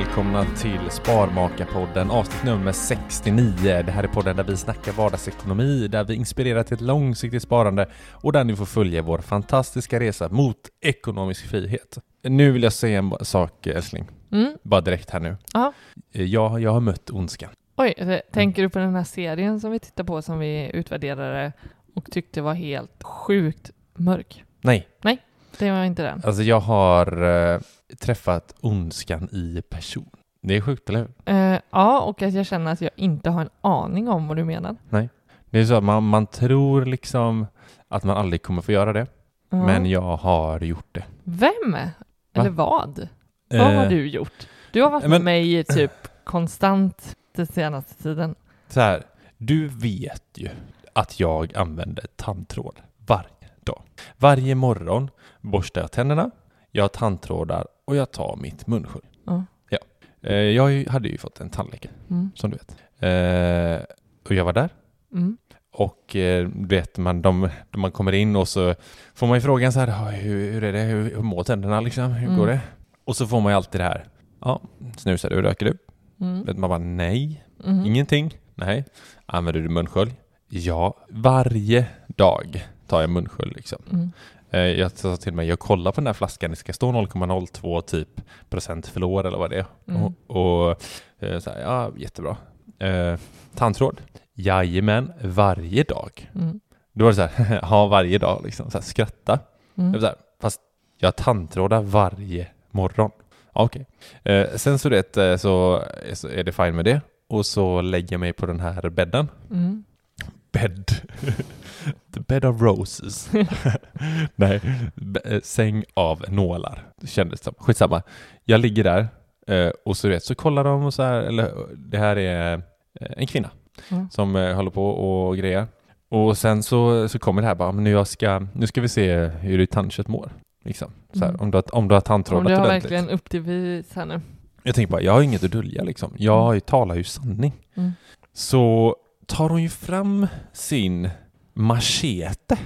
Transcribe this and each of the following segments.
välkomna till Sparmakarpodden avsnitt nummer 69. Det här är podden där vi snackar vardagsekonomi, där vi inspirerar till ett långsiktigt sparande och där ni får följa vår fantastiska resa mot ekonomisk frihet. Nu vill jag säga en sak älskling, Mm. bara direkt här nu. Ja. Jag, jag har mött ondskan. Oj, eh, tänker du på den här serien som vi tittade på som vi utvärderade och tyckte var helt sjukt mörk? Nej, Det var inte den. alltså jag har eh, träffat ondskan i person. Det är sjukt, eller hur? Eh, ja, och att jag känner att jag inte har en aning om vad du menar. Det är så att man, man tror liksom att man aldrig kommer få göra det, Ja. men jag har gjort det. Vem? Eller vad? Vad har Eh, du gjort? Du har varit men- med mig typ konstant den senaste tiden. Så här, du vet ju att jag använder tandtråd varje dag. Varje morgon borstar jag tänderna, jag tandtrådar och jag tar mitt munskölj. Ja. Ja. Eh, Jag hade ju fått en tandläkare, Mm. som du vet. Eh, Och jag var där. Mm. Och eh, du vet, man, de, man kommer in och så får man ju frågan så här, "Ja, hur, hur är det, hur, hur mår tänderna liksom, hur Mm. går det? Och så får man ju alltid det här, ja, snusar du, röker du? Mm. Vet Man bara, nej, Mm. ingenting, nej. Använder du munskölj? Ja, varje dag tar jag munskölj liksom. Eh, Jag sa till mig, jag kollar på den här flaskan, det ska stå 0,02 typ procent fluor eller vad det är. Mm. Och, och eh, så här, ja, jättebra. Eh, tandtråd? Jajamän, varje dag. Mm. Då var det så här, ja varje dag liksom, så här, skratta. Jag Mm. så här, fast jag tandtrådar varje morgon. Ja, Okej. Eh, sen så, det, eh, så, så är det fine med det. Och så lägger jag mig på den här bädden. Mm. Bädd. The bed of roses. Nej, eh, säng av nålar. Det kändes som. Skitsamma. Jag ligger där eh, och så, vet, så kollar de och så här, eller det här är eh, en kvinna Mm. som håller på och grejer. Och sen så, så kommer det här bara, men nu, jag ska, nu ska vi se hur ditt tandkött mår. Liksom. Så här, Mm. om, du har, om du har Om tandtrådat du har ordentligt. verkligen upp till bevis här nu. Jag tänker bara, jag har inget att dölja liksom. Jag har ju, talar ju sanning. Mm. Så tar hon ju fram sin machete.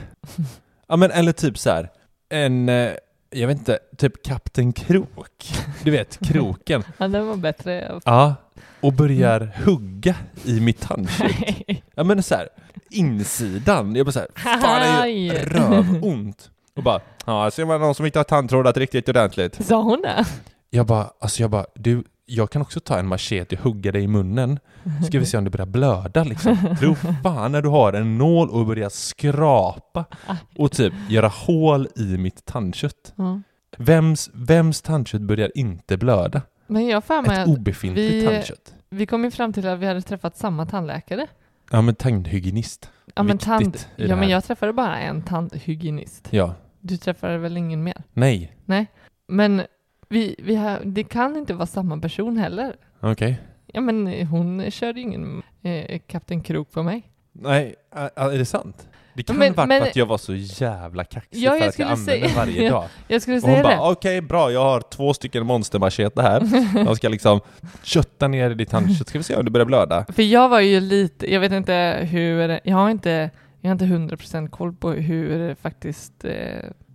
ja men eller typ så här, en, eh, jag vet inte, typ Kapten Krok. Du vet, kroken. Ja, den var bättre. Ja, och börjar hugga i mitt tandkött. Ja men så här, insidan. Jag bara så här, fan det Aj. rövont. Och bara, ja ser man någon som inte har tandtrådat riktigt ordentligt. Sa hon det? Jag bara, alltså jag bara, du, jag kan också ta en machete och hugga dig i munnen. Ska vi se om det börjar blöda liksom. Tro fan när du har en nål och börjar skrapa och typ göra hål i mitt tandkött. Ja. Vems, vems tandkött börjar inte blöda? Men jag för mig Ett obefintligt vi- tandkött. vi kom ju fram till att vi hade träffat samma tandläkare. Ja men tandhygienist. Ja men, tand, ja, men jag träffade bara en tandhygienist. Ja. Du träffade väl ingen mer? Nej. Men vi, vi har, det kan inte vara samma person heller. Okej. Ja men hon körde ju ingen eh, Kapten Krok på mig. Nej, är det sant? Det kan Men- vara men- att jag var så jävla kaxig Ja, för att jag använde säga- varje Ja. dag. Jag skulle Och hon säga det. bara okej bra, jag har två stycken monstermachete här. Jag ska liksom kötta ner i ditt tandkött, ska vi se om det börjar blöda. För jag var ju lite, jag vet inte hur, jag har inte, jag har inte 100% koll på hur faktiskt eh,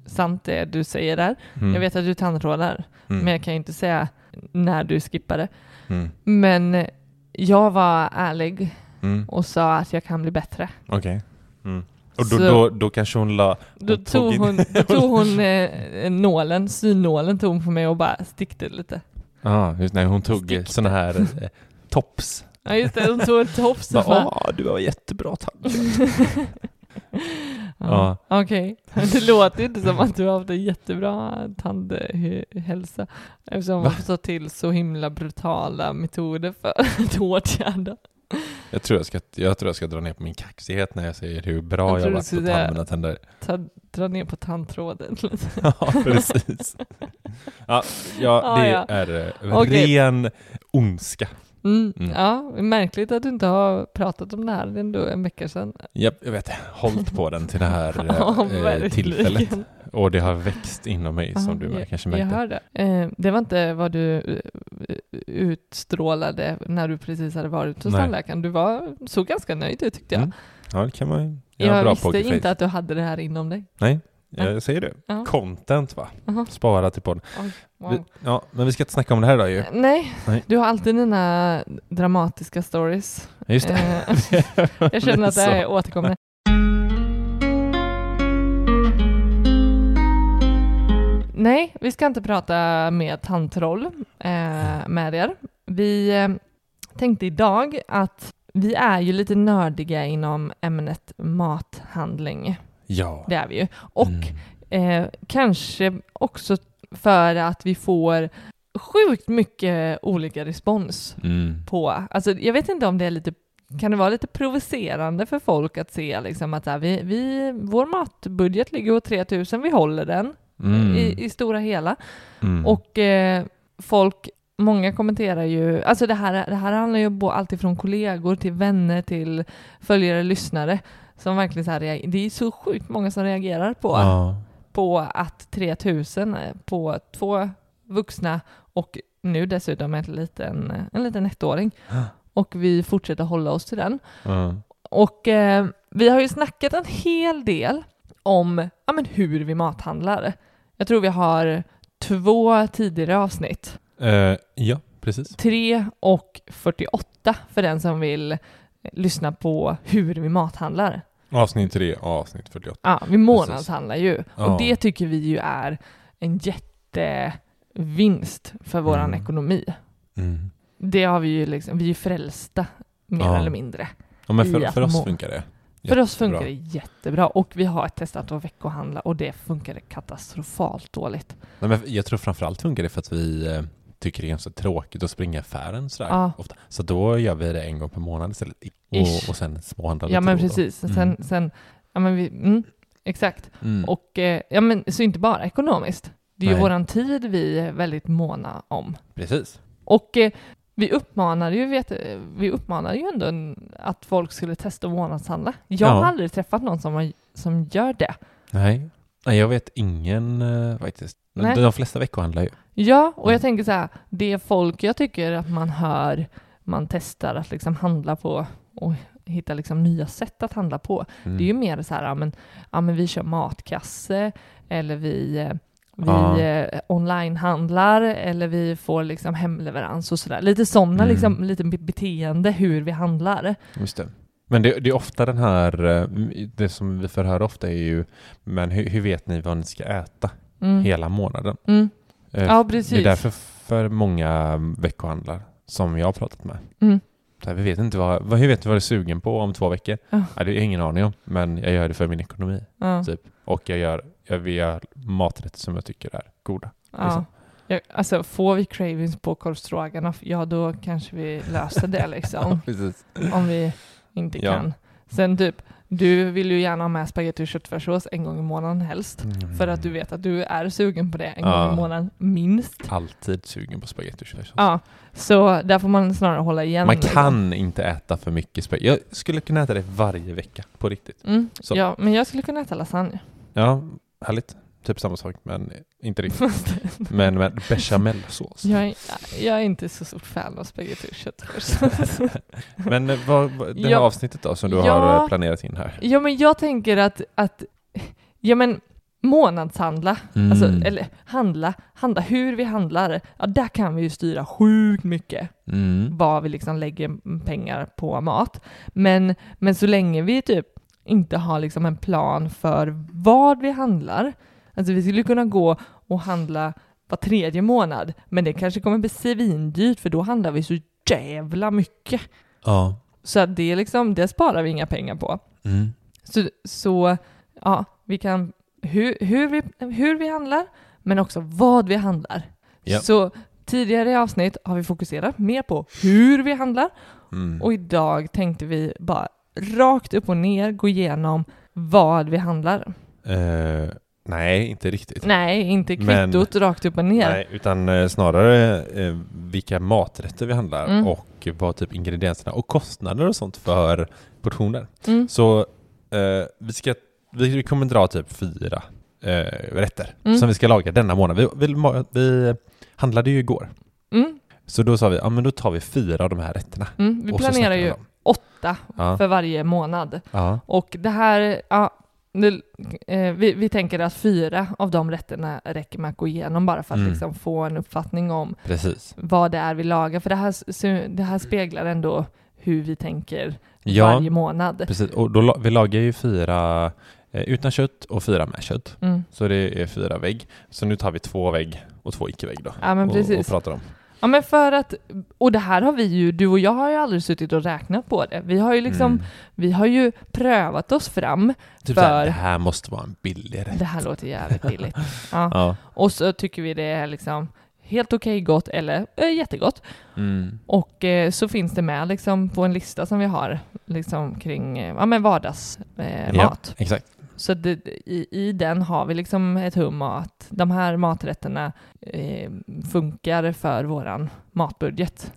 sant det du säger där. Mm. Jag vet att du tandrådar, Mm. men jag kan inte säga när du skippade. Mm. Men jag var ärlig Mm. och sa att jag kan bli bättre. Okej. Mm. Och då, Så- då, då kanske hon la... Då tog hon, då tog hon eh, nålen, synnålen tog hon på mig och bara stickte lite. Ja, just nej, hon tog Stickte. såna här eh, tops. Ja just det, hon tog en bara... Åh, du har jättebra tandkött. ja. Okej, det låter inte som att du har haft en jättebra tandhälsa eftersom man får ta till så himla brutala metoder för att åtgärda. Jag tror jag, ska, jag tror jag ska dra ner på min kaxighet när jag säger hur bra Jag har du varit på att mina tänder. Ta, dra ner på tandtråden lite. Ja, precis. Ja, ja, Ja, det ja. är eh, ren ondska. Mm. Mm. Ja, märkligt att du inte har pratat om det här det är ändå en vecka sedan. Japp, jag vet. Hållit på den till det här Ja, eh, verkligen. tillfället. Och det har växt inom mig som du Ja, kanske jag, jag märkte. hör det. Eh, det var inte vad du eh, utstrålade när du precis hade varit hos tandläkaren. Du var, såg ganska nöjd ut tyckte jag. Mm. Ja, det kan man. Jag, Jag, visste inte att du hade det här inom dig. Nej, Ja. Jag säger det. Ja. Content va? Aha. Spara till podden. Oj, wow. Vi, ja, men vi ska inte snacka om det här idag ju. Nej, Nej. du har alltid dina dramatiska stories. Just det. Eh, Jag känner att det Så. är återkommande. Nej, vi ska inte prata med tandtroll eh, med er. Vi eh, tänkte idag att vi är ju lite nördiga inom ämnet mathandling. Ja. Det är vi ju. Och Mm. eh, kanske också för att vi får sjukt mycket olika respons Mm. på, alltså jag vet inte om det är lite, kan det vara lite provocerande för folk att se liksom att här, vi, vi, vår matbudget ligger på 3000, vi håller den Mm. i, i stora hela. Mm. Och eh, folk, många kommenterar ju, alltså det här, det här handlar ju om från kollegor till vänner till följare, lyssnare, som verkligen så här, det är så sjukt många som reagerar på, Ja. på att 3000 på två vuxna och nu dessutom en liten, en liten ettåring. Och vi fortsätter hålla oss till den. Ja. Och eh, vi har ju snackat en hel del om ja, men hur vi mathandlar. Jag tror vi har två tidigare avsnitt. Eh, ja, precis. 3 och 48 för den som vill eh, lyssna på hur vi mathandlar. Avsnitt 3, avsnitt 48. Ja, vi månadshandlar ju. Ja. Och det tycker vi ju är en jättevinst för våran Mm. ekonomi. Mm. Det har vi ju liksom, vi är ju frälsta mer Ja. eller mindre. Ja, men för, för oss funkar det. För oss Jättebra. funkar det jättebra och vi har testat att veckohandla och det funkade katastrofalt dåligt. Nej, men jag tror framförallt funkar det för att vi eh, tycker det är ganska tråkigt att springa i affären sådär Ja. ofta. Så då gör vi det en gång per månad istället. Och, och sen småhandlar Ja men precis, Mm. sen, sen ja men vi, mm, exakt. Mm. Och eh, ja men så inte bara ekonomiskt. Det är ju Nej. våran tid vi är väldigt måna om. Precis. Och eh, vi uppmanar ju, vet, vi uppmanar ju ändå en, att folk skulle testa månadshandla. Jag Ja. har aldrig träffat någon som, har, som gör det. Nej. Nej, jag vet ingen eh, faktiskt. Nej. De flesta veckohandlar ju. Ja, och Mm. jag tänker så här, det folk jag tycker att man hör, man testar att liksom handla på och hitta liksom nya sätt att handla på. Mm. Det är ju mer så här, ja men, ja, men vi kör matkasse eller vi, eh, vi Ja. eh, onlinehandlar eller vi får liksom hemleverans och sådär. Lite sådana Mm. liksom, lite be- beteende hur vi handlar. Just det. Men det, det är ofta den här, eh, det som vi får höra ofta är ju, men hur, hur vet ni vad ni ska äta Mm. hela månaden? Mm. Eh, Ja, Det precis. är därför för många veckohandlar som jag har pratat med. Mm. Så här, vi vet inte vad, vad, hur vet du vad du är sugen på om två veckor? Ja. Ja, det har jag ingen aning om, men jag gör det för min ekonomi. Ja. Typ. Och jag gör jag vill maträtter som jag tycker är goda. Ja. Liksom. Ja, alltså får vi cravings på korv stroganoff, ja då kanske vi löser det liksom. Om vi inte Ja. kan. Sen typ, du vill ju gärna ha med spagetti och köttfärssås en gång i månaden helst. För att du vet att du är sugen på det en Mm. Ja. gång i månaden, minst. Alltid sugen på spagetti och köttfärssås. Ja, så där får man snarare hålla igen. Man liksom. kan inte äta för mycket spagetti. Jag skulle kunna äta det varje vecka, på riktigt. Mm. Ja, men jag skulle kunna äta lasagne. Ja, härligt. Typ samma sak, men inte riktigt. Men med bechamelsås. jag, är, jag är inte så stort fan av spagetti och köttfärssås. Men eh, vad, vad, det här Ja. avsnittet då som du Ja. har eh, planerat in här? ja, men jag tänker att, att ja men månadshandla, alltså, Mm. eller handla, handla hur vi handlar, ja där kan vi ju styra sjukt mycket. Mm. vad vi liksom lägger pengar på mat. Men, men så länge vi typ inte har liksom en plan för vad vi handlar, alltså vi skulle kunna gå och handla var tredje månad, men det kanske kommer bli svindyrt för då handlar vi så jävla mycket. Ja. Så det, är liksom, det sparar vi inga pengar på. Mm. Så, så ja, vi kan hur, hur, vi, hur vi handlar, men också vad vi handlar. Ja. Så tidigare i avsnitt har vi fokuserat mer på hur vi handlar Mm. och idag tänkte vi bara rakt upp och ner gå igenom vad vi handlar. Eh, nej, inte riktigt. Nej, inte Men- kvittot rakt upp och ner. Nej, utan eh, snarare eh, vilka maträtter vi handlar Mm. och vad typ ingredienserna och kostnader och sånt för portioner. Mm. Så eh, vi, ska, vi, kommer dra typ fyra eh, rätter Mm. som vi ska laga denna månad. Vi, vi, vi handlade ju igår. Mm. Så då sa vi, ja men då tar vi fyra av de här rätterna. Mm. Vi planerar ju åtta Ja. för varje månad. Ja. Och det här, ja, det, eh, vi, vi tänker att fyra av de rätterna räcker med att gå igenom bara för att Mm. liksom få en uppfattning om Precis. vad det är vi lagar. För det här, det här speglar ändå hur vi tänker Ja. varje månad. Precis, och då, vi lagar ju fyra eh, utan kött och fyra med kött. Mm. Så det är fyra vägg. Så nu tar vi två vägg och två icke-vägg då. Ja men och, precis. och pratar om. Ja men för att, och det här har vi ju, du och jag har ju aldrig suttit och räknat på det. Vi har ju liksom, Mm. vi har ju prövat oss fram. Typ för- såhär, det här måste vara en billig rätt. Det här låter jävligt billigt. Ja. Ja. Och så tycker vi det är liksom helt okej gott eller äh, jättegott. Mm. Och eh, så finns det med liksom på en lista som vi har liksom kring eh, ja, men vardagsmat. Eh, Ja. Så det, i, i den har vi liksom ett hum att de här maträtterna eh, funkar för våran matbudget.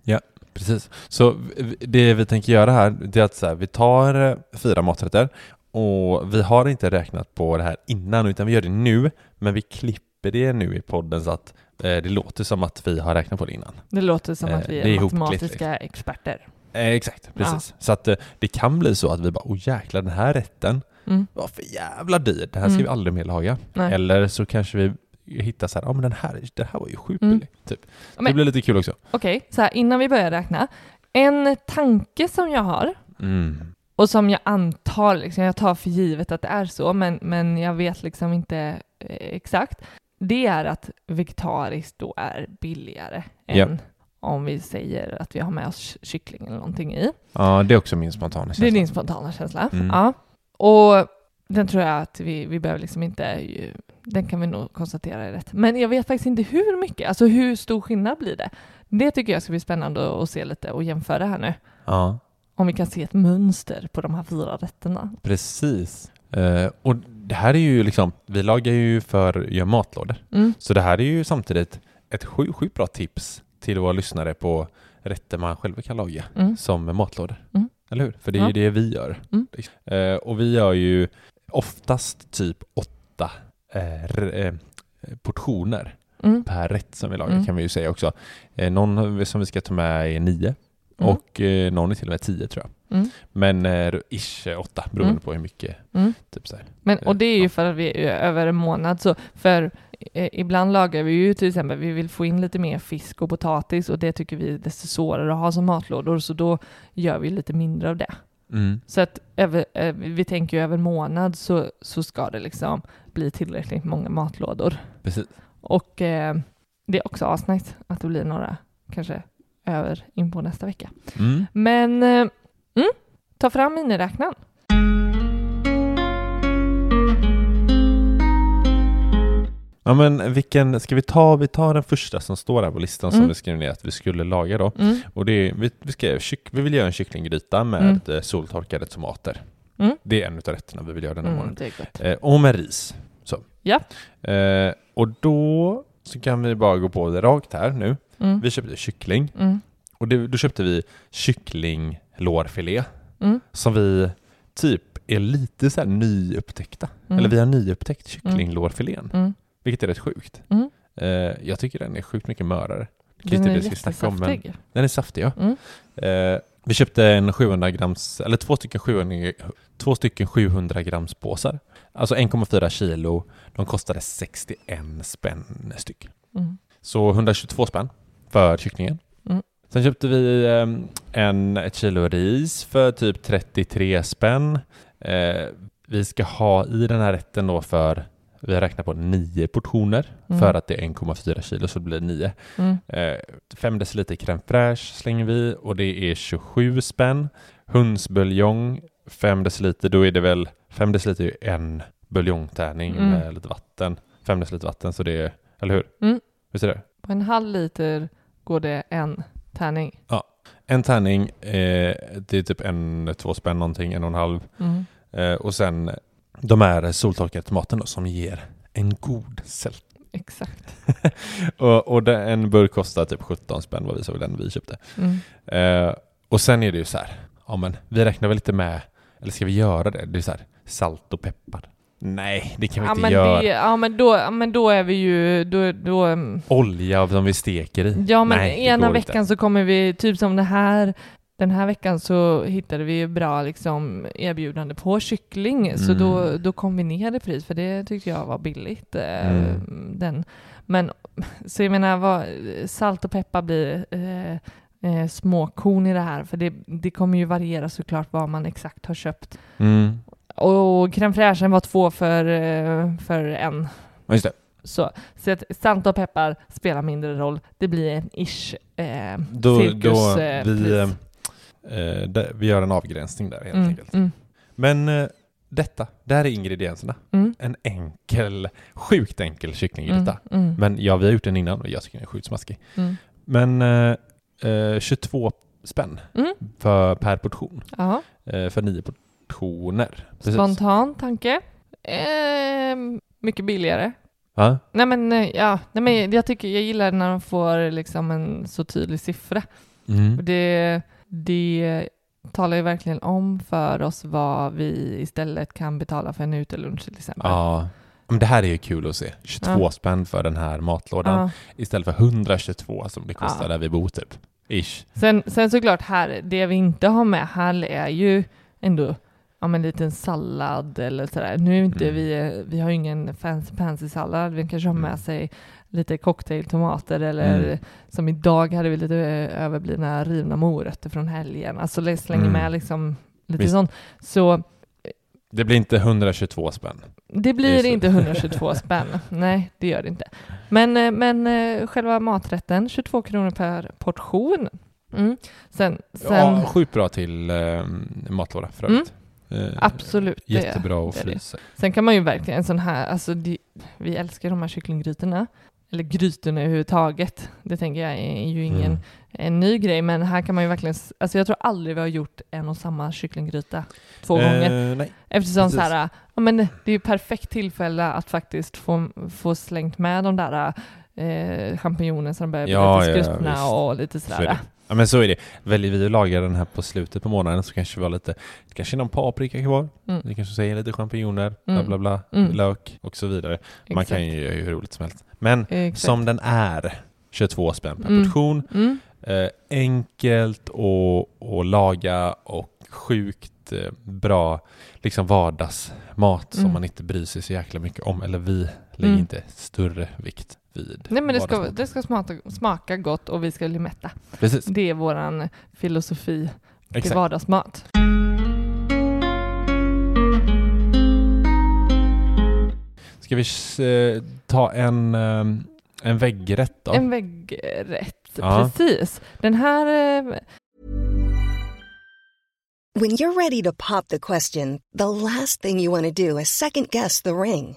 Precis. Så det vi tänker göra här, det är att så här, vi tar eh, fyra maträtter och vi har inte räknat på det här innan utan vi gör det nu, men vi klipper det nu i podden så att det låter som att vi har räknat på det innan. Det låter som Eh, att vi det är, är matematiska experter. Eh, exakt, precis. Så att eh, det kan bli så att vi bara, åh jäklar den här rätten Mm. var för jävla dyr, det här ska Mm. vi aldrig mer laga. Nej. Eller så kanske vi hittar så här, ja men den här, den här var ju sjukt Mm. Typ. Men- Det blir lite kul också. Okej, så här innan vi börjar räkna. En tanke som jag har Mm. och som jag antar, liksom, jag tar för givet att det är så, men, men jag vet liksom inte eh, exakt. Det är att vegetariskt då är billigare Ja. än om vi säger att vi har med oss kyckling eller någonting i. Ja, det är också min spontana känsla. Det är din spontana känsla. Mm. Ja. Och den tror jag att vi, vi behöver liksom inte, den kan vi nog konstatera är rätt. Men jag vet faktiskt inte hur mycket, alltså hur stor skillnad blir det? Det tycker jag ska bli spännande att se lite och jämföra här nu. Ja, Om vi kan se ett mönster på de här fyra rätterna. precis. Eh, och det här är ju liksom, vi lagar ju för göra matlådor. Mm. Så det här är ju samtidigt ett sjukt sjukt bra tips till våra lyssnare på rätter man själva kan laga Mm. som matlådor. Mm. Eller hur? För det är ju det vi gör. Mm. Eh, och vi gör ju oftast typ åtta eh, eh, portioner Mm. per rätt som vi lagar Mm. kan vi ju säga också. Eh, någon som vi ska ta med är nio och eh, någon är till och med tio tror jag. Mm. Men eh, ish eh, åtta beroende Mm. på hur mycket. Mm. Typ så här. Men, och det är ju Ja. för att vi är över en månad. Så för eh, ibland lagar vi ju till exempel, vi vill få in lite mer fisk och potatis och det tycker vi är desto svårare att ha som matlådor så då gör vi lite mindre av det. Mm. Så att över, eh, vi tänker ju över en månad så, så ska det liksom bli tillräckligt många matlådor. Precis. Och eh, det är också asnice att det blir några kanske över in på nästa vecka. Mm. Men eh, mm, ta fram miniräknaren. Ja men vilken, ska vi ta, vi tar den första som står här på listan som Mm. vi skrev ner att vi skulle laga då. Mm. Och det är, vi, vi, ska, vi vill göra en kycklinggryta med Mm. soltorkade tomater. Mm. Det är en av rätterna vi vill göra den här Mm, är gott. Eh, och med ris. Så. Ja. Eh, och då så kan vi bara gå på det rakt här nu. Mm. Vi köpte kyckling. Mm. Och det, då köpte vi kycklinglårfilé. Mm. Som vi typ är lite så här nyupptäckta. Mm. Eller vi har nyupptäckt kycklinglårfilén. Mm. Vilket är rätt sjukt. Mm. Eh, jag tycker den är sjukt mycket mörare. Den är snacka om, men jättesaftig. den är saftig ja. Mm. Eh, vi köpte en 700 grams, eller två stycken 700, två stycken 700 grams påsar. Alltså 1,4 kilo. De kostade 61 spänn styck. Mm. Så 122 spänn för kycklingen. Mm. Sen köpte vi eh, en, ett kilo ris för typ 33 spänn. Eh, vi ska ha i den här rätten då för, vi har räknat på nio portioner Mm. för att det är 1,4 kilo så det blir nio. Mm. Eh, 5 deciliter crème fraîche slänger vi och det är 27 spänn. Hönsbuljong 5 deciliter, då är det väl 5 deciliter är en buljongtärning Mm. med lite vatten. 5 deciliter vatten så det är, eller hur? Mm. Visst är det? På en halv liter går det en tärning. En tärning, eh, det är typ en, två spänn någonting, en och en halv. Mm. Eh, och sen de här soltorkade tomaterna som ger en god sält. Exakt. och och det, en burk kostar typ 17 spänn var vi såg den vi köpte. Mm. Eh, och sen är det ju så här, ja men vi räknar väl lite med, eller ska vi göra det? Det är så här, salt och peppar. Nej, det kan vi Ja inte men, göra. det, ja men då, men då är vi ju, då, då mm. Olja som vi steker i. ja men Nej, ena veckan inte. så kommer vi, typ som det här, den här veckan så hittade vi bra liksom erbjudande på kyckling, så Mm. då, då kom vi ner i pris, för det tyckte jag var billigt. eh, Mm. Den. Men, så jag menar, vad, salt och peppar blir eh, eh, små korn i det här, för det, det kommer ju variera såklart vad man exakt har köpt. Mm. Och crème fraîchen var två för, eh, för en. Ja, just det. Så, så att salt och peppar spelar mindre roll. Det blir en ish eh, Då, cirkus, då eh, vi, eh, där, vi gör en avgränsning där helt Mm, enkelt. mm, Men eh, detta, det här är ingredienserna. mm, En enkel, sjukt enkel kycklinggryta. mm, mm, Men ja, vi har gjort den innan och jag tycker den är sjukt smaskig. mm. Men eh, eh, 22 spänn för, per portion. Eh, för nio portioner. Precis. spontan tanke. Eh, mycket billigare. Ja? Nej men, eh, ja, nej, men jag tycker jag gillar när de får liksom en så tydlig siffra. Mm. Det, det talar ju verkligen om för oss vad vi istället kan betala för en utelunch till exempel. Ja. Men det här är ju kul att se. 22 Ja. spänn för den här matlådan Ja. istället för 122 som det kostar Ja. där vi bor typ. Ish. Sen, sen såklart här, det vi inte har med här är ju ändå ja, men en liten sallad eller sådär. Nu är inte Mm. vi, vi har ju ingen fancy pansy sallad. Vi kanske har med Mm. sig lite cocktailtomater eller Mm. som idag hade vi lite eh, överblivna rivna morötter från helgen. Alltså det slänger Mm. med liksom lite Visst. sånt. Så Det blir inte 122 spänn. det Det blir så. inte 122 spänn. Nej, det gör det inte. Men, eh, men eh, själva maträtten, 22 kronor per portion. Mm. Sen, sen Ja, sjukt bra till eh, matlåda för övrigt. Eh, absolut. Jättebra att frysa. Sen kan man ju verkligen en sån här, alltså det, vi älskar de här kycklinggrytorna. Eller grytorna överhuvudtaget. Det tänker jag är ju ingen Mm. en ny grej, men här kan man ju verkligen, alltså jag tror aldrig vi har gjort en och samma kycklinggryta två gånger. Eh, nej. Eftersom precis. så här, ja men det är ju perfekt tillfälle att faktiskt få, få slängt med de där eh, champinjonerna så de börjar bli Ja, lite ja, skruttna visst. och lite Så är sådär. det. Ja men så är det. Väljer vi att laga den här på slutet på månaden så kanske vi har lite, kanske någon paprika kvar. Mm. Vi kanske säger lite champinjoner, bla Mm. bla bla, Mm. lök och så vidare. Man Exakt. kan ju göra hur roligt som helst. Men Exakt. som den är, 22 spänn per Mm. portion. Mm. Eh, enkelt att, att laga och sjukt eh, bra liksom vardagsmat som Mm. man inte bryr sig så jäkla mycket om. Eller vi lägger Mm. inte större vikt vid Nej men det ska, det ska smaka, smaka gott och vi ska bli mätta. Precis, Det är våran filosofi till exakt. vardagsmat. Ska vi eh, ta en, eh, en väggrätt då? En väggrätt, Ja. precis. Den här, eh, When you're ready to pop the question, the last thing you want to do is second guess the ring.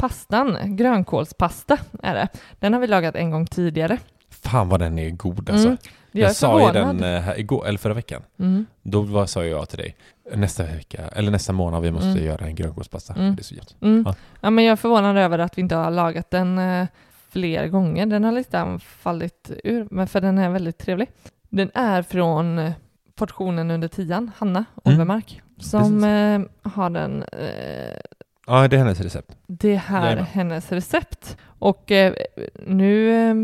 Pastan, grönkålspasta är det. Den har vi lagat en gång tidigare. Fan vad den är god alltså. Mm. Jag, Jag, sa ju den eh, här igår, eller förra veckan. Mm. Då var, sa jag till dig, nästa vecka, eller nästa månad, vi måste Mm. göra en grönkålspasta. Mm. Det är så gött. Mm. Ja. Ja. men jag är förvånad över att vi inte har lagat den eh, fler gånger. Den har liksom fallit ur, men för den är väldigt trevlig. Den är från eh, portionen under tian, Hanna Mm. Olvemark, som eh, har den. Eh, Ja, det är hennes recept. det här är Jajamän. hennes recept. Och eh, nu, eh,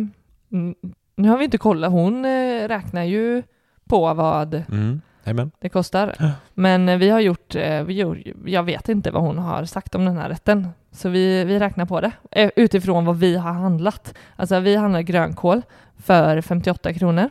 nu har vi inte kollat, hon eh, räknar ju på vad Mm. Jajamän. det kostar. Ja. Men eh, vi har gjort, eh, vi gjort, jag vet inte vad hon har sagt om den här rätten. Så vi, vi räknar på det eh, utifrån vad vi har handlat. Alltså vi handlar grönkål för 58 kronor.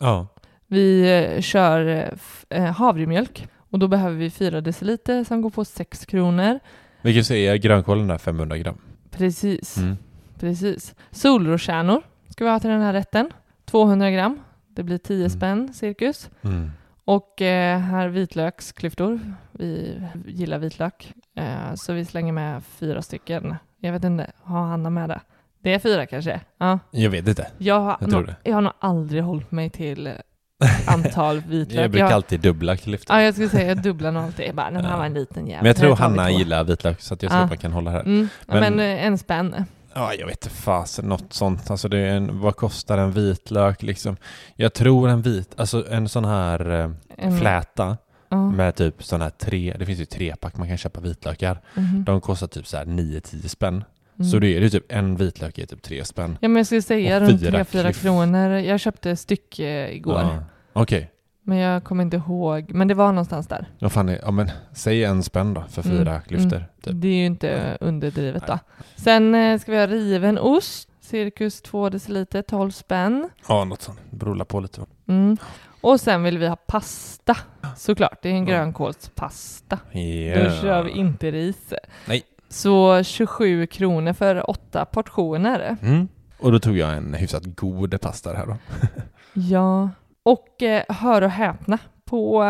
Ja. Vi eh, kör eh, f- eh, havremjölk och då behöver vi 4 deciliter som går på 6 kronor. Vi kan säga grönkålen där 500 gram. Precis, Mm. precis. Solroskärnor ska vi ha till den här rätten. 200 gram. Det blir 10 Mm. spänn cirkus. Mm. Och eh, här vitlöksklyftor. Vi gillar vitlök. Eh, så vi slänger med fyra stycken. Jag vet inte, har Hanna med det? Det är fyra kanske? Ja. Jag vet inte. Jag har, Jag nog, jag har nog aldrig hållit mig till antal vitlök. Jag brukar jag, alltid dubbla klyftor. Ja, jag skulle säga jag dubblar nog alltid. Jag bara, den här var en liten jävel. Men jag tror vi Hanna gillar vitlök så att jag tror att man kan hålla här. Mm. Men, Men- eh, en spänn. Ja, jag vet inte fasen, något sånt. Alltså det är en, vad kostar en vitlök liksom? Jag tror en vit, alltså en sån här En, fläta ja. med typ sån här tre, det finns ju trepack man kan köpa vitlökar. Mhm. De kostar typ så här 9-10 spänn. Mm. Så det är ju typ en vitlök är typ tre spänn. Ja men jag skulle säga runt fyra 3-4 klyft. kronor. Jag köpte stycke igår. Ja. Okej, Men jag kommer inte ihåg. Men det var någonstans där. vad fan ja men säg en spänn då för fyra Mm, klyftor. mm. Typ. Det är ju inte underdrivet då. Sen eh, ska vi ha riven ost. Cirkus 2 deciliter, 12 spänn. Ja, något sånt. Beror på lite. Mm. Och sen vill vi ha pasta. Såklart, det är en Ja. grönkålspasta. Yeah. Då kör vi inte ris. Nej. Så 27 kronor för åtta portioner. Mm. Och då tog jag en hyfsat god pasta här då. Ja. Och eh, hör och häpna, på,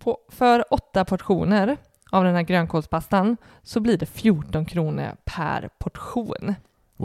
på, för åtta portioner av den här grönkålspastan så blir det 14 kronor per portion.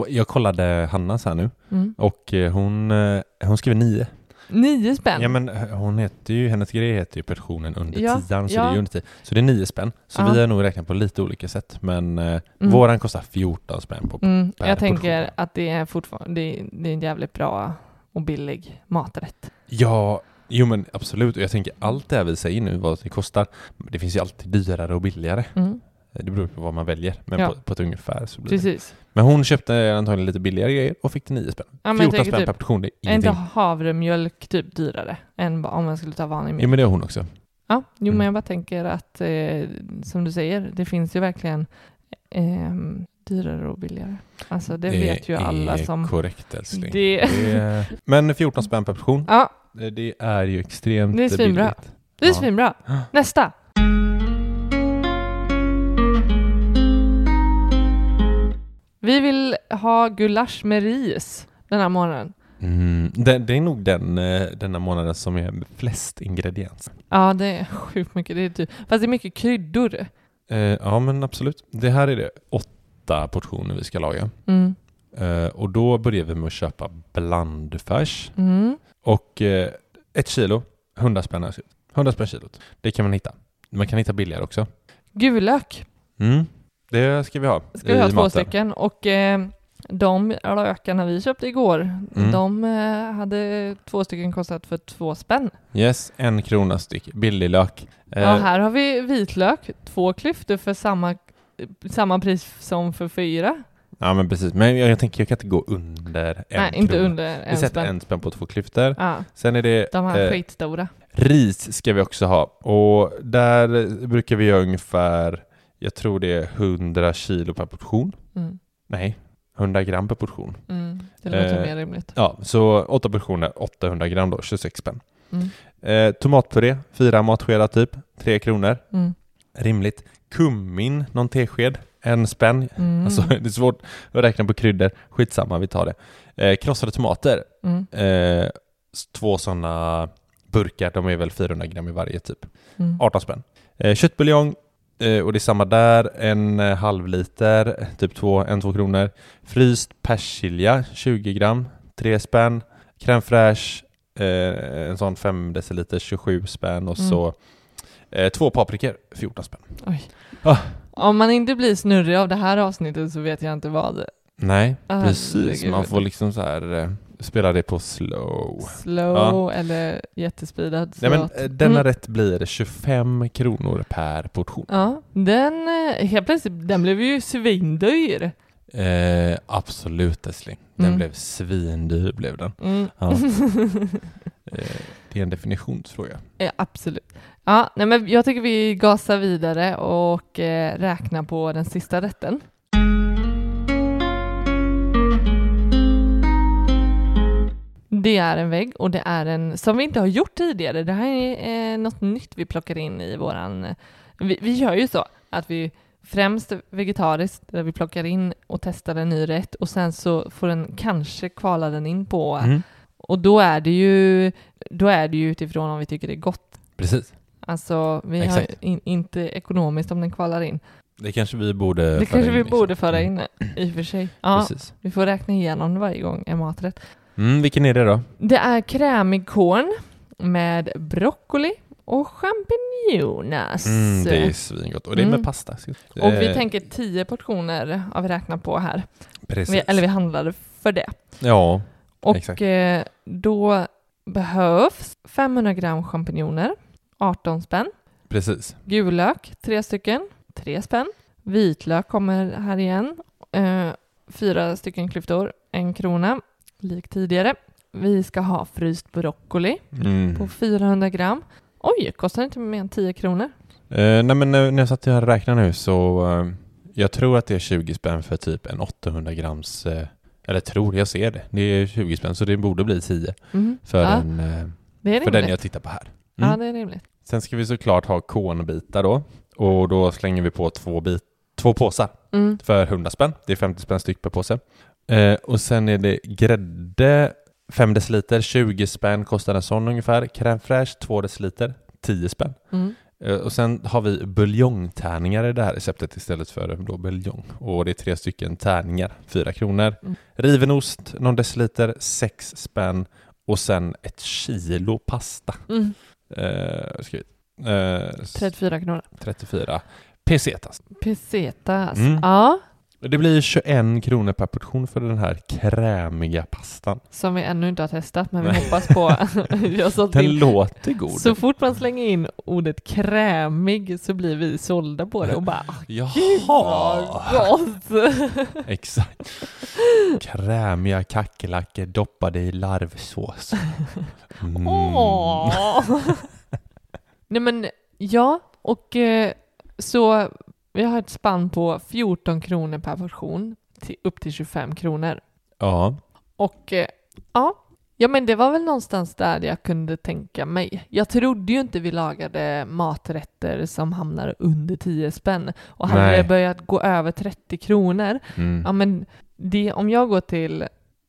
Jag kollade Hannas här nu Mm. och eh, hon, eh, hon skriver nio. Nio spänn. Ja men eh, hon heter ju, hennes grej heter ju portionen under Ja, tian så ja. det är ju under tio. Så det är nio spänn. Så Ja. vi har nog räknat på lite olika sätt men eh, Mm. våran kostar 14 spänn på Mm, per jag tänker portion. att det är fortfarande det är, det är en jävligt bra och billig maträtt. Ja, jo men absolut. Och jag tänker allt det här vi säger nu vad det kostar. Det finns ju alltid dyrare och billigare. Mm, Det beror på vad man väljer. Men Ja. på, på ett ungefär så blir det. precis. Men hon köpte antagligen lite billigare grejer och fick det 9 spänn. Ja, men jag 14 tänker spänn typ- per portion, det är Är inte ingenting. havremjölk typ dyrare än om man skulle ta vanlig mjölk? Jo men det har hon också. Ja, jo Mm. men jag bara tänker att eh, som du säger, det finns ju verkligen eh, dyrare och billigare. Alltså det, vet ju alla som... korrekt älskling. Det, Det. Men 14 spänn per portion, ja, det- det är ju extremt Det är svinbra. billigt. det är Ja. svinbra. Nästa! Vi vill ha gulasch med ris den här morgonen. Mm, det, det är nog den eh, denna månaden som är flest ingredienser. Ja, det är sjukt mycket. Det är typ, fast det är mycket kryddor. Eh, ja men absolut. Det här är det åtta portioner vi ska laga. Mm. Eh, och då börjar vi med att köpa blandfärs. Mm. Och eh, ett kilo, 100 spänn. här. 100 spänn kilot. Det kan man hitta. Man kan hitta billigare också. Gulök Mm. Det ska vi ha ska vi ha två maten. stycken och eh, De lökarna vi köpte igår, Mm. de eh, hade två stycken kostat för två spänn. Yes, en krona styck. Billig lök. Eh, Ja, här har vi vitlök, två klyftor för samma, samma pris som för fyra. ja, men precis. Men jag, jag tänker jag kan inte gå under en Nej, inte krona. under Vi en sätter spänn. en spänn på två klyftor. Ja, Sen är det de här eh, skitstora. ris ska vi också ha. Och där brukar vi göra ungefär, jag tror det är 100 kilo per portion. Mm. Nej, 100 gram per portion. Mm. Det låter Eh, mer rimligt. Ja, så åtta portioner, 800 gram då, 26 spänn. Mm. Eh, tomatpuré, fyra matskedar typ, tre kronor. Mm. Rimligt. Kummin, någon tesked, en spänn. Mm. Alltså det är svårt att räkna på kryddor. Skitsamma, vi tar det. Eh, krossade tomater, Mm. eh, två sådana burkar, de är väl 400 gram i varje typ. Mm. 18 spänn. Eh, köttbuljong, och det är samma där, en eh, halv liter, typ två, en, två kronor. Fryst persilja, 20 gram, 3 spänn. Crème fraîche, eh, en sån 5 deciliter, 27 spänn. Och Mm. så eh, två paprikor, 14 spänn. Ah. Om man inte blir snurrig av det här avsnittet så vet jag inte vad. Nej, Ah, precis. Man får liksom så här eh, spela det på slow. Slow Ja. eller jättespeedad. Nej, men, eh, denna Mm. rätt blir 25 kronor per portion. Ja, den eh, helt plötsligt, den blev ju svindyr. Eh, absolut älskling. Den Mm. blev svindyr blev den. Mm. Ja. Eh, det är en definitionsfråga. ja, absolut. Ja, nej, men jag tycker vi gasar vidare och räknar på den sista rätten. Det är en vägg och det är en som vi inte har gjort tidigare. Det här är eh, något nytt vi plockar in i våran... Vi, vi gör ju så att vi främst vegetariskt, där vi plockar in och testar en ny rätt och sen så får den kanske kvala den in på Mm. och då är det ju då är det ju utifrån om vi tycker det är gott. Precis. Alltså vi Exakt. har in, inte ekonomiskt om den kvalar in. Det kanske vi borde Det föra kanske in, vi liksom. borde föra Mm. in i och för sig. Ja, Precis. vi får räkna igenom det varje gång en maträtt. Mm, vilken är det då? Det är krämig korn med broccoli och champinjoner. Mm, det är svingott. Och det är med Mm. pasta. Och vi Eh, tänker 10 portioner har vi räknat på här. Precis. Vi, eller vi handlade för det. Ja, Och Exakt. eh, då behövs 500 gram champinjoner, 18 spänn. precis. Gul lök, tre stycken, tre spänn. Vitlök kommer här igen, eh, fyra stycken klyftor, en krona, lik tidigare. Vi ska ha fryst broccoli Mm. på 400 gram. Oj, kostar inte mer än 10 kronor. Eh, nej men när jag satt här och räknade nu så eh, jag tror att det är 20 spänn för typ en 800 grams eh, eller tror, jag ser det. Det är 20 spänn så det borde bli 10 Mhm. för, ja, en, eh, det för den jag tittar på här. Ja, Mm. det är rimligt. Sen ska vi såklart ha kornbitar då och då slänger vi på två, bit, två påsar Mm. för 100 spänn. Det är 50 spänn styck per påse. Eh, och sen är det grädde 5 deciliter, 20 spänn kostar en sån ungefär. Crème fraîche 2 deciliter, 10 spänn. Mm. Eh, Och sen har vi buljongtärningar i det här receptet istället för då buljong. Och det är tre stycken tärningar, 4 kronor. Mm. Riven ost, någon deciliter, 6 spänn. Och sen ett kilo pasta. Mm. Eh, ska vi, eh, s- 34 kronor. 34 pesetas. Pesetas. Mm. Ja, Det blir 21 kronor per portion för den här krämiga pastan. som vi ännu inte har testat, men vi Nej. hoppas på. Den in. låter god. Så fort man slänger in ordet krämig så blir vi sålda på det och bara Gud vad Jaha! gott! Exakt. Krämiga kackerlackor doppade i larvsås. Mm. Åh! Nej men ja, och eh, så vi har ett spann på 14 kronor per portion till, upp till 25 kronor. Ja, Och eh, ja, ja men det var väl någonstans där jag kunde tänka mig. Jag trodde ju inte vi lagade maträtter som hamnar under 10 spänn. Och hade Nej. det börjat gå över 30 kronor, mm. ja men det, om jag går till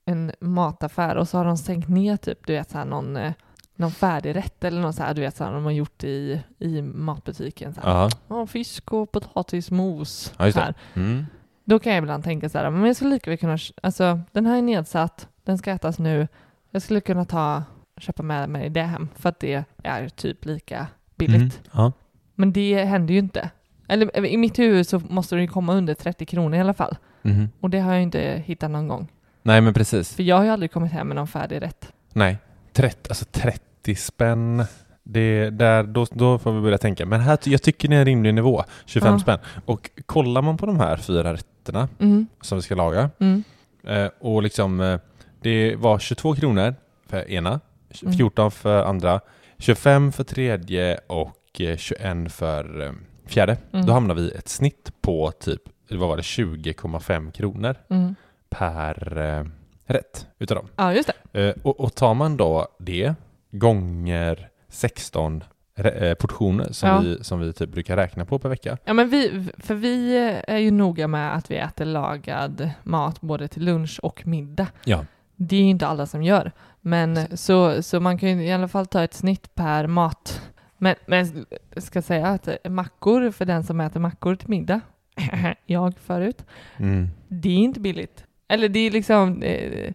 en mataffär och så har de sänkt ner typ, du vet så här någon, eh, någon färdigrätt eller något så här, du vet så här, de har gjort i, i matbutiken så här. Ja, fisk och potatismos. ja här. Mm. Då kan jag ibland tänka så här, men jag skulle lika väl kunna, alltså den här är nedsatt, den ska ätas nu, jag skulle kunna ta, köpa med mig det hem för att det är typ lika billigt. Mm. Ja. Men det händer ju inte. Eller i mitt huvud så måste det ju komma under 30 kronor i alla fall. Mhm. Och det har jag inte hittat någon gång. Nej men precis. För jag har ju aldrig kommit hem med någon färdig rätt. Nej. 30, alltså 30 spänn. Det där, då, då får vi börja tänka. Men här, jag tycker det är en rimlig nivå. 25 Ja. spänn. Och kollar man på de här fyra rätterna Mm. som vi ska laga. Mm. Eh, och liksom, eh, det var 22 kronor för ena, Mm. 14 för andra, 25 för tredje och eh, 21 för eh, fjärde. Mm. Då hamnar vi ett snitt på typ, vad var det, 20,5 kronor Mm. per eh, rätt utav dem. Ja, just det. Eh, och, och tar man då det gånger 16 re- eh, portioner som, Ja. vi, som vi typ brukar räkna på per vecka. Ja, men vi, för vi är ju noga med att vi äter lagad mat både till lunch och middag. Ja. Det är ju inte alla som gör. Men så, så man kan ju i alla fall ta ett snitt per mat. Men, men jag ska säga att mackor, för den som äter mackor till middag, jag förut, Mm. det är inte billigt. Eller det är liksom, eh,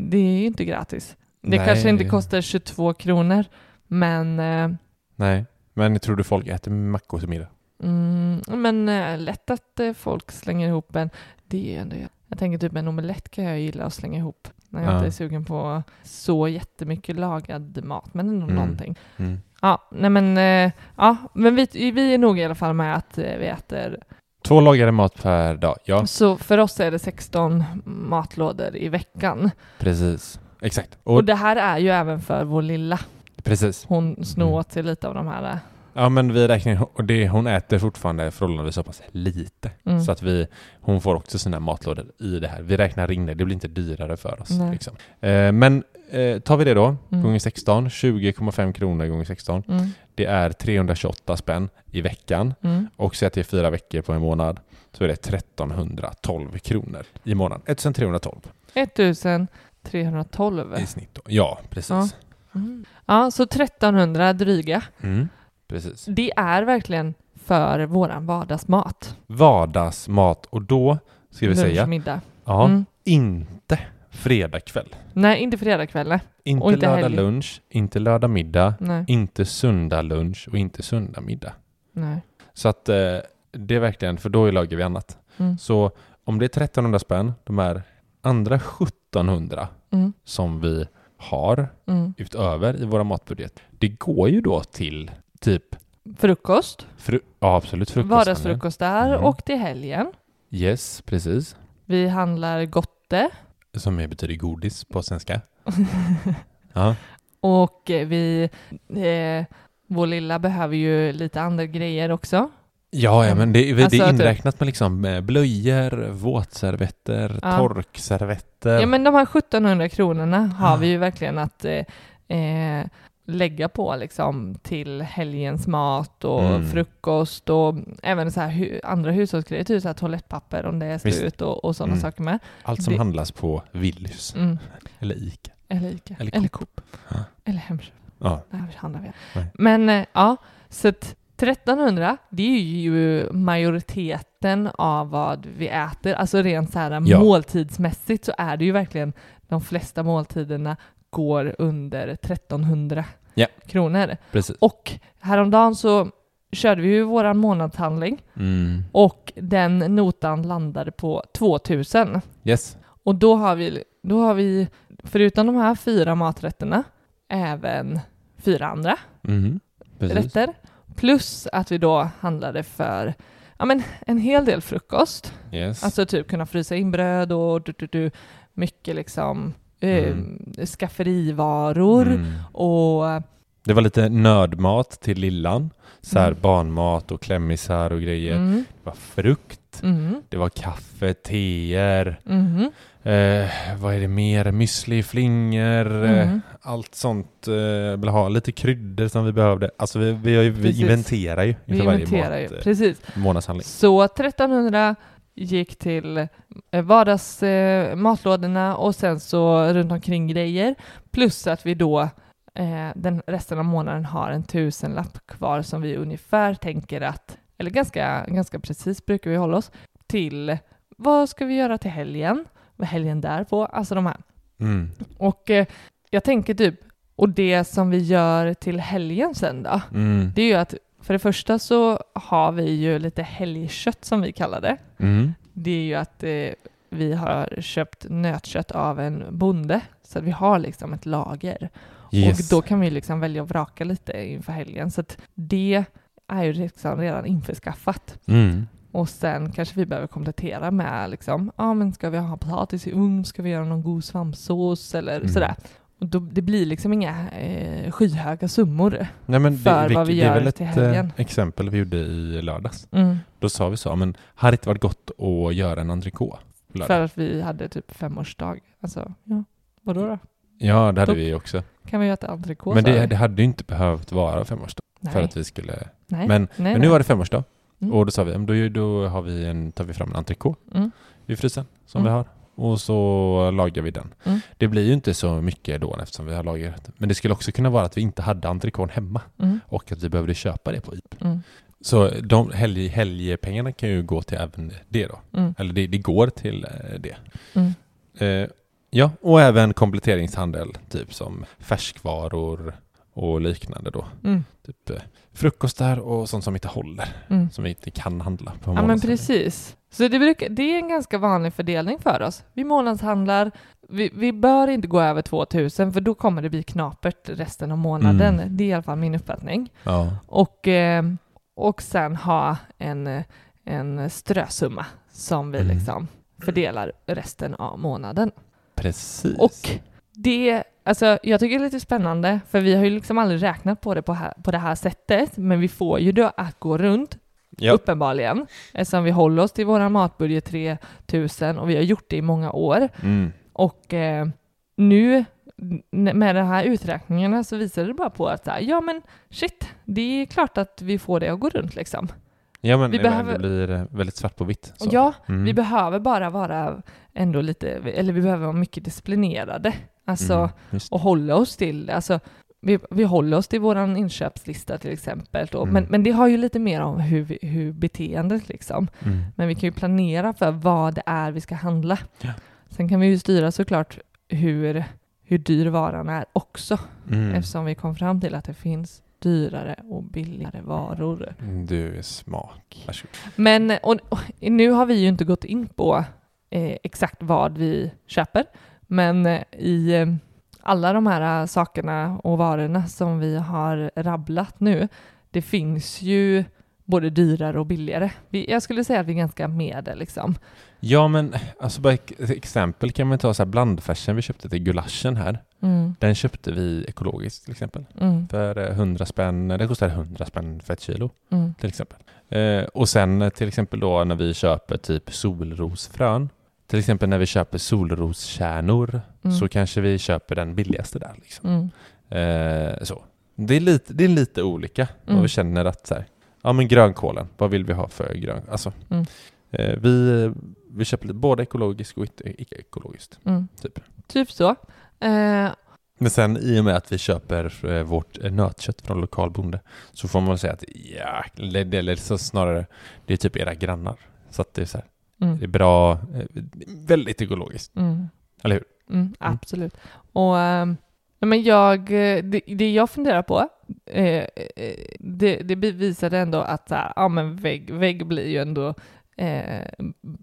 det är ju inte gratis. Det Nej. kanske inte kostar 22 kronor, men, eh, Nej, men tror du folk äter mackor till middag? mm, men eh, lätt att eh, folk slänger ihop en, det är ändå jag. Tänker typ en omelett kan jag gilla att slänga ihop när jag Ja. inte är sugen på så jättemycket lagad mat, men ändå Mm. någonting. Mm. Ja, nej men, eh, ja, men vi, vi är nog i alla fall med att eh, vi äter Två lagade mat per dag, ja Så för oss är det 16 matlådor i veckan. precis. Exakt. Och, Och, det här är ju även för vår lilla. precis. Hon snor Mm. åt sig lite av de här. Ja men vi räknar och det, hon äter fortfarande förhållandevis så pass lite. Mm. Så att vi, hon får också sina matlådor i det här. Vi räknar in det, det blir inte dyrare för oss. Liksom. Eh, men eh, tar vi det då, Mm. gånger 16, 20,5 kronor gånger 16. Mm. Det är 328 spänn i veckan. Mm. Och så att det är fyra veckor på en månad så är det 1312 kronor i månaden. 1312 1312. I snitt. Då. Ja, precis. Ja. Mm. Ja, så 1300 dryga. Mm, precis. Det är verkligen för våran vardagsmat. Vardagsmat och då ska vi Lunch, säga, middag. ja, Mm. inte fredag kväll. Nej, inte fredagkväll. nej. Inte, Och inte lördag helg. lunch, inte lördag middag, Nej. inte söndag lunch och inte söndag middag. Nej. Så att eh, det är verkligen, för då lagar vi annat. Mm. Så om det är 1300 spänn, de här andra 1700 Mm. som vi har Mm. utöver i våra matbudget, det går ju då till typ Frukost. fru- ja, absolut frukost. Vardagsfrukost där Mm. och till helgen. Yes, precis. Vi handlar gotte. Som betyder godis på svenska. ja. Och vi, eh, vår lilla behöver ju lite andra grejer också. Ja, ja, men det, det Alltså är inräknat med liksom eh, blöjor, våtservetter, Ja. torkservetter. Ja men de här 1700 kronorna har Ah. vi ju verkligen att eh, eh, lägga på liksom till helgens mat och Mm. frukost och även så här hu- andra hushållsgrejer, typ så här toalettpapper om det är Visst. slut och, och sådana Mm. saker med. Allt som det- handlas på Willys Mm. eller Ica. Eller Ica. Eller Eller, Coop. Coop. Ja. Eller Hemköp. Ja, Där handlar vi. Nej. Men eh, ja, så att 1300, det är ju majoriteten av vad vi äter. Alltså rent så här Ja. måltidsmässigt så är det ju verkligen de flesta måltiderna går under 1300 Ja. kronor. precis. Och häromdagen så körde vi ju våran månadshandling Mm. och den notan landade på 2000. Yes. Och då har vi, då har vi förutom de här fyra maträtterna även fyra andra Mm. Rätter. Plus att vi då handlade för ja, men en hel del frukost. Yes. Alltså typ kunna frysa in bröd och du, du, du, mycket liksom eh, Mm. skafferivaror Mm. och Det var lite nördmat till lillan. Så här Mm. barnmat och klämmisar och grejer. mm, Det var frukt. Mm, Det var kaffe, teer. mm, Eh, vad är det mer? Müsli, flingor. eh, mm. Allt sånt. Eh, vill ha lite kryddor som vi behövde. Alltså vi, vi, vi Precis. inventerar ju inför varje inventerar ju, mat, eh, precis. månadshandling. Så 1300 gick till eh, vardags eh, matlådorna och sen så runt omkring grejer. Plus att vi då eh, den resten av månaden har en tusenlapp kvar som vi ungefär tänker att, eller ganska, ganska precis brukar vi hålla oss, till vad ska vi göra till helgen? Vad är helgen därpå? Alltså de här. Mm. Och eh, jag tänker typ, och det som vi gör till helgen sen då? Mm. Det är ju att för det första så har vi ju lite helgkött som vi kallar det. Mm. det är ju att eh, vi har köpt nötkött av en bonde, så att vi har liksom ett lager. Yes. Och då kan vi liksom välja att vraka lite inför helgen. Så det är ju liksom redan införskaffat. Mm. Och sen kanske vi behöver komplettera med liksom, ja men ska vi ha potatis i ugn, ska vi göra någon god svampsås eller Mm. sådär. Och då, det blir liksom inga eh, skyhöga summor. Nej, men för vad vi det är gör väl ett till helgen. eh, exempel vi gjorde i lördags. Mm. Då sa vi så, men hade det inte varit gott att göra en entrecote? För att vi hade typ femårsdag. Alltså, ja, vadå då? Ja, det hade Då- vi också. Kan vi göra ett entrecote? Men det, vi. det hade ju inte behövt vara femårsdag nej. för att vi skulle... nej. Men, nej, men nu var det femårsdag Mm. och då sa vi, då, då har vi en, tar vi fram en entrecote Mm. i frysen som Mm. vi har och så lagar vi den. Mm. Det blir ju inte så mycket då eftersom vi har lagrat. Men det skulle också kunna vara att vi inte hade entrecote hemma Mm. och att vi behövde köpa det på IP. Mm. Så de helg, helgpengarna kan ju gå till även det då. Eller det, det går till eh, det. Eh, ja, och även kompletteringshandel, typ som färskvaror och liknande då. Mm. Typ eh, frukostar och sånt som inte håller, Mm. som vi inte kan handla på Ja men precis. Så det, brukar, det är en ganska vanlig fördelning för oss. Vi månadshandlar, vi, vi bör inte gå över 2000 för då kommer det bli knapert resten av månaden. Mm. Det är i alla fall min uppfattning. Ja. Och, eh, och sen ha en, en strösumma som vi Mm. liksom fördelar resten av månaden. Precis. Och det, alltså jag tycker det är lite spännande, för vi har ju liksom aldrig räknat på det på, här, på det här sättet, men vi får ju då att gå runt, ja. uppenbarligen, eftersom vi håller oss till vår matbudget 3000 och vi har gjort det i många år. Mm. Och eh, nu med de här uträkningarna så visar det bara på att här, ja men shit, det är klart att vi får det att gå runt liksom. ja, men vi det behöver- blir eh, väldigt svart på vitt. så. Ja, Mm. vi behöver bara vara ändå lite, eller vi behöver vara mycket disciplinerade. Alltså, Mm, och hålla oss till det. Alltså, vi, vi håller oss till vår inköpslista till exempel. Mm. Men, men det har ju lite mer om hur, vi, hur beteendet liksom. Mm. Men vi kan ju planera för vad det är vi ska handla. Ja. Sen kan vi ju styra såklart hur, hur dyr varan är också. Mm. Eftersom vi kom fram till att det finns dyrare och billigare varor. Du är smak. Varsågod. Men och, och, nu har vi ju inte gått in på eh, exakt vad vi köper, men eh, i eh, alla de här eh, sakerna och varorna som vi har rabblat nu, det finns ju både dyrare och billigare. Jag skulle säga att vi är ganska med det liksom. Ja, men alltså bara exempel kan man ta så här blandfärsen vi köpte till gulaschen här. Mm, Den köpte vi ekologiskt till exempel. mm, För eh, 100 spänn, det kostar 100 spänn för ett kilo mm, till exempel. Eh, och sen till exempel då när vi köper typ solrosfrön. Till exempel när vi köper solroskärnor Mm. så kanske vi köper den billigaste där. Liksom. mm, Eh, så. Det, är lite, det är lite olika Mm. och vi känner att så här, ja men grönkålen, vad vill vi ha för grön? Alltså, Mm. eh, vi, vi köper lite både ekologiskt och icke-ekologiskt. mm. Typ. Typ så. Eh, Men sen i och med att vi köper eh, vårt eh, nötkött från lokal bonde så får man säga att ja, eller, eller så snarare det är typ era grannar. Så att det är så här, det är mm, bra, eh, väldigt ekologiskt. mm. Eller hur? Mm, absolut. Och ehm, men jag, eh, det, det jag funderar på, eh, eh, det, det bevisade ändå att ja, men vägg, vägg blir ju ändå eh,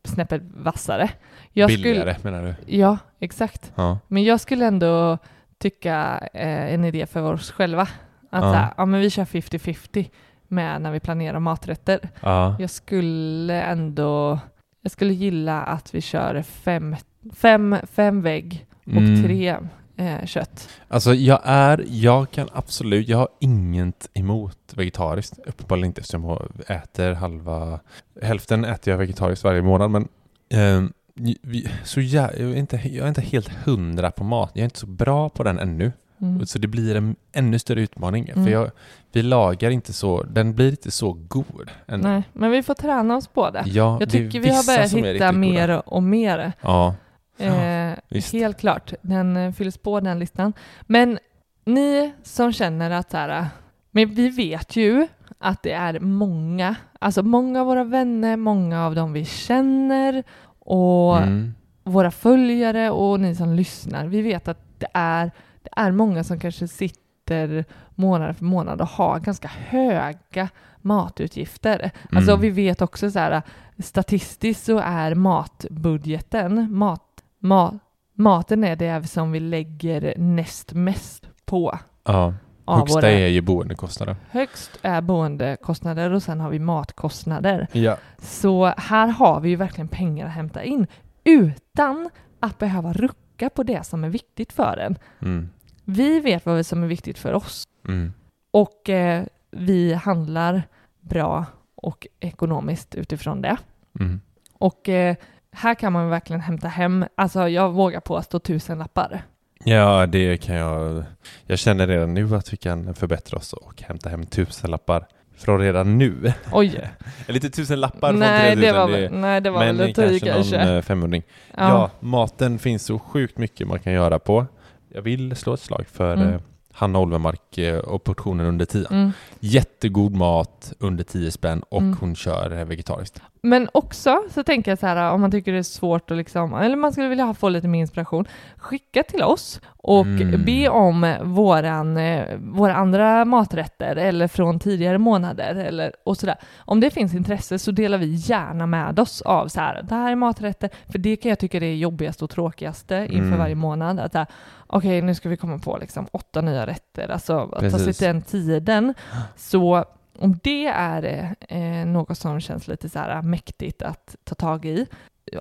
snäppet vassare. Jag Billigare Skulle, menar du? ja, exakt. Ja. Men jag skulle ändå tycka eh, en idé för oss själva. Att Ja. här, ja, men vi kör 50-50 med när vi planerar maträtter. ja. Jag skulle ändå, jag skulle gilla att vi kör fem, fem, fem vägg och Mm. tre eh, kött. Alltså jag är, jag kan absolut, jag har inget emot vegetariskt. Uppenbarligen inte eftersom jag äter halva, hälften äter jag vegetariskt varje månad men ehm, vi, så jag, jag, är inte, jag är inte helt hundra på mat. Jag är inte så bra på den ännu. Mm. Så det blir en ännu större utmaning. Mm. För jag, vi lagar inte så, den blir inte så god. ännu. Nej, men vi får träna oss på det. Ja, Jag tycker vi har börjat hitta mer och mer. Ja, Eh, visst. helt klart, den eh, fylls på den listan. Men ni som känner att så här, men vi vet ju att det är många, alltså många av våra vänner, många av dem vi känner och mm. våra följare och ni som lyssnar, vi vet att det är, är många som kanske sitter månad för månad och har ganska höga matutgifter. Alltså Mm. vi vet också så här statistiskt så är matbudgeten, mat, mat, maten är det som vi lägger näst mest på. Ja. Högsta våra- är ju boendekostnader. Högst är boendekostnader och sen har vi matkostnader. Ja. Så här har vi ju verkligen pengar att hämta in utan att behöva rucka på det som är viktigt för en. Mm. Vi vet vad som är viktigt för oss Mm. och eh, vi handlar bra och ekonomiskt utifrån det. Mm. Och eh, här kan man verkligen hämta hem, alltså jag vågar påstå tusen lappar. Ja, det kan jag. Jag känner redan nu att vi kan förbättra oss och hämta hem tusenlappar från redan nu. Oj! Eller inte tusen lappar från nej, 3000, det var, det- nej, det var men väl kanske någon kanske. eh, femhundring. Ja. Ja. maten finns så sjukt mycket man kan göra på. Jag vill slå ett slag för Mm. eh, Hanna Olvemark eh, och portionen under 10. Mm. Jättegod mat under 10 spänn och Mm. hon kör eh, vegetariskt. Men också så tänker jag så här om man tycker det är svårt att liksom, eller man skulle vilja få lite mer inspiration, skicka till oss och Mm. be om våran, våra andra maträtter eller från tidigare månader eller och sådär. Om det finns intresse så delar vi gärna med oss av så här, det här är maträtter, för det kan jag tycka är det jobbigaste och tråkigaste inför Mm. varje månad. Att så här, okej nu ska vi komma på liksom åtta nya rätter, alltså att ta sig Precis. till den tiden. Så om det är eh, något som känns lite så här mäktigt att ta tag i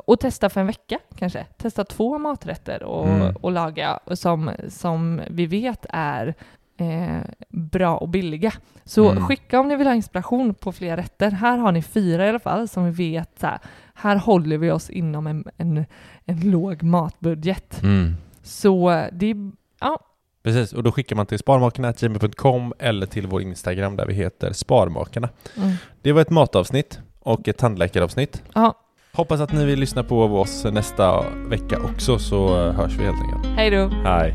och testa för en vecka kanske. Testa två maträtter och, Mm. och laga som, som vi vet är eh, bra och billiga. Så Mm. skicka om ni vill ha inspiration på fler rätter. Här har ni fyra i alla fall som vi vet så här, här håller vi oss inom en, en, en låg matbudget. Mm. Så det är, ja, Precis, och då skickar man till sparmakarna.gmail.com eller till vår Instagram där vi heter Sparmakarna. mm, Det var ett matavsnitt och ett tandläkaravsnitt. ja, Hoppas att ni vill lyssna på oss nästa vecka också så hörs vi helt enkelt. hej då! Hej!